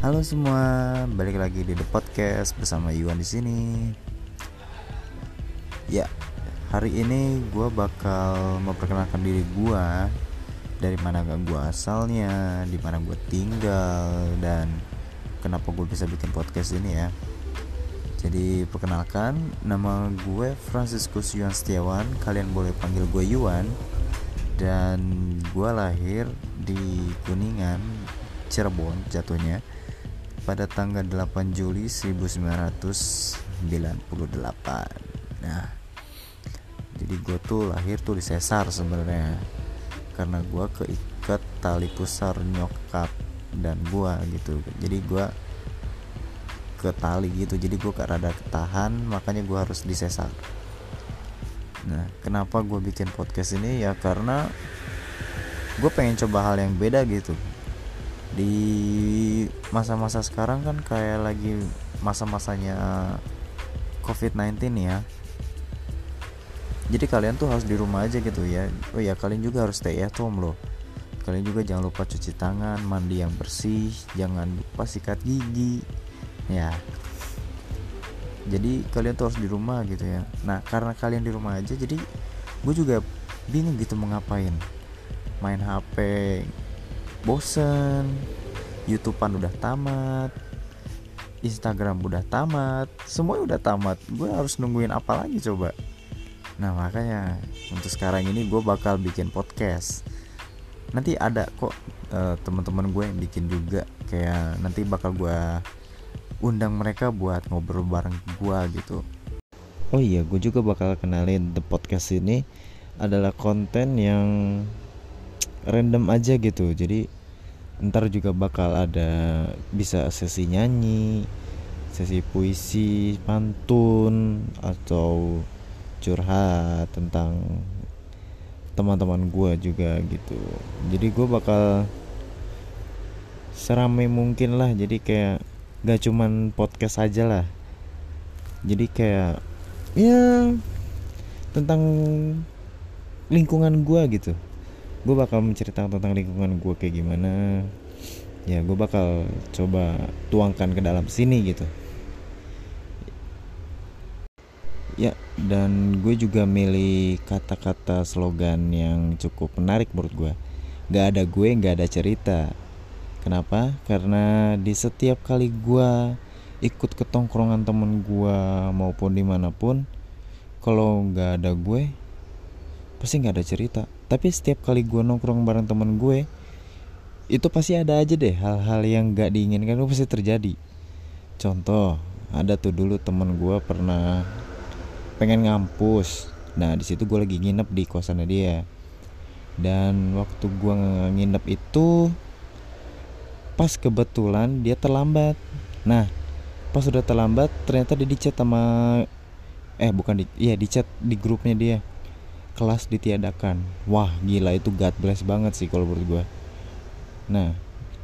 Halo semua, balik lagi di The Podcast bersama Iwan di sini. Ya, hari ini gue bakal memperkenalkan diri gue dari mana gue asalnya, di mana gue tinggal dan kenapa gue bisa bikin podcast ini ya. Jadi perkenalkan, nama gue Franciscus Yuan Setiawan. Kalian boleh panggil gue Yuan. Dan gue lahir di Kuningan, Cirebon jatuhnya pada tanggal 8 Juli 1998. Nah, jadi gue tuh lahir tuh di sesar sebenarnya. Karena gue keikat tali pusar nyokap dan gue gitu. Jadi gue ke tali gitu. Jadi gue rada ketahan makanya gue harus disesar nah kenapa gue bikin podcast ini? Ya karena gue pengen coba hal yang beda gitu di masa-masa sekarang kan kayak lagi masa-masanya covid-19 ya. Jadi kalian tuh harus di rumah aja gitu ya. Oh ya kalian juga harus stay at home loh. Kalian juga jangan lupa cuci tangan mandi yang bersih jangan lupa sikat gigi ya. Jadi kalian tuh harus di rumah gitu ya. Nah karena kalian di rumah aja jadi gue juga bingung gitu mau ngapain. Main HP bosen YouTubean udah tamat Instagram udah tamat semuanya udah tamat. Gue harus nungguin apa lagi coba? Nah makanya untuk sekarang ini gue bakal bikin podcast. Nanti ada kok uh, teman-teman gue yang bikin juga. Kayak nanti bakal gue undang mereka buat ngobrol bareng gua gitu. Oh iya gue juga bakal kenalin. The podcast ini adalah konten yang random aja gitu. Jadi ntar juga bakal ada bisa sesi nyanyi sesi puisi pantun atau curhat tentang teman-teman gue juga gitu. Jadi gue bakal seramai mungkin lah. Jadi kayak gak cuman podcast aja lah. Jadi kayak ya tentang lingkungan gue gitu gue bakal menceritakan tentang lingkungan gue kayak gimana. Ya gue bakal coba tuangkan ke dalam sini gitu. Ya dan gue juga milih kata-kata slogan yang cukup menarik menurut gue gak ada gue gak ada cerita. Kenapa? Karena di setiap kali gue ikut ke tongkrongan temen gue maupun di mana pun, kalau nggak ada gue, pasti nggak ada cerita. Tapi setiap kali gue nongkrong bareng temen gue, itu pasti ada aja deh hal-hal yang nggak diinginkan itu pasti terjadi. Contoh, ada tuh dulu temen gue pernah pengen ngampus. Nah di situ gue lagi nginep di kosannya dia. Dan waktu gue nginep itu pas kebetulan dia terlambat nah pas sudah terlambat ternyata dia dicat sama eh bukan di iya dicat di grupnya dia kelas ditiadakan. Wah gila itu God bless banget sih kalau menurut gue nah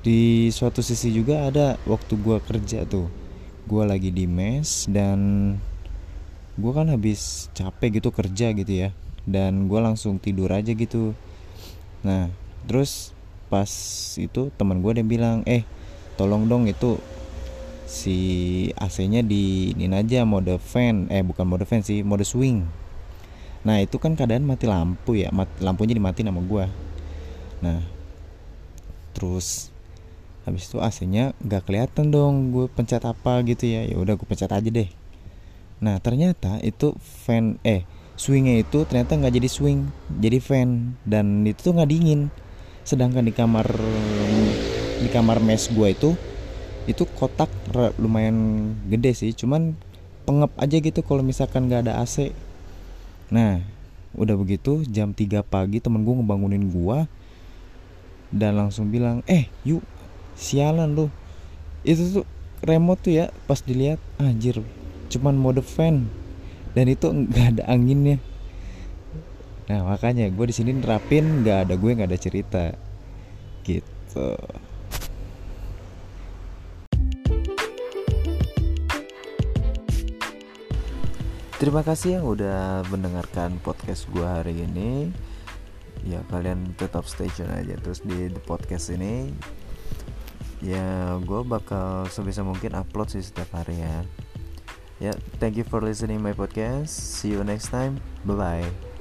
di suatu sisi juga ada waktu gue kerja tuh. Gue lagi di mes dan gue kan habis capek gitu kerja gitu ya. Dan gue langsung tidur aja gitu. Nah terus pas itu teman gue dia bilang eh tolong dong itu si AC-nya di ini aja mode fan. Eh bukan mode fan sih mode swing nah itu kan keadaan mati lampu ya. Mati, lampunya dimati sama gue nah terus habis itu AC-nya nggak kelihatan dong gue pencet apa gitu ya. Ya udah gue pencet aja deh. Nah ternyata itu fan eh swingnya itu ternyata nggak jadi swing jadi fan. Dan itu tuh nggak dingin. Sedangkan di kamar di kamar mes gue itu itu kotak lumayan gede sih. Cuman pengep aja gitu kalau misalkan gak ada AC nah udah begitu jam 3 pagi temen gue ngebangunin gue dan langsung bilang eh yuk sialan lu. Itu tuh remote tuh ya pas dilihat anjir cuman mode fan dan itu nggak ada anginnya. Nah makanya gue di sini nerapin nggak ada gue nggak ada cerita. Gitu. Terima kasih yang udah mendengarkan podcast gue hari ini. Ya kalian tetap stay tune aja terus di the podcast ini. ya gue bakal sebisa mungkin upload sih setiap hari ya ya thank you for listening my podcast see you next time bye bye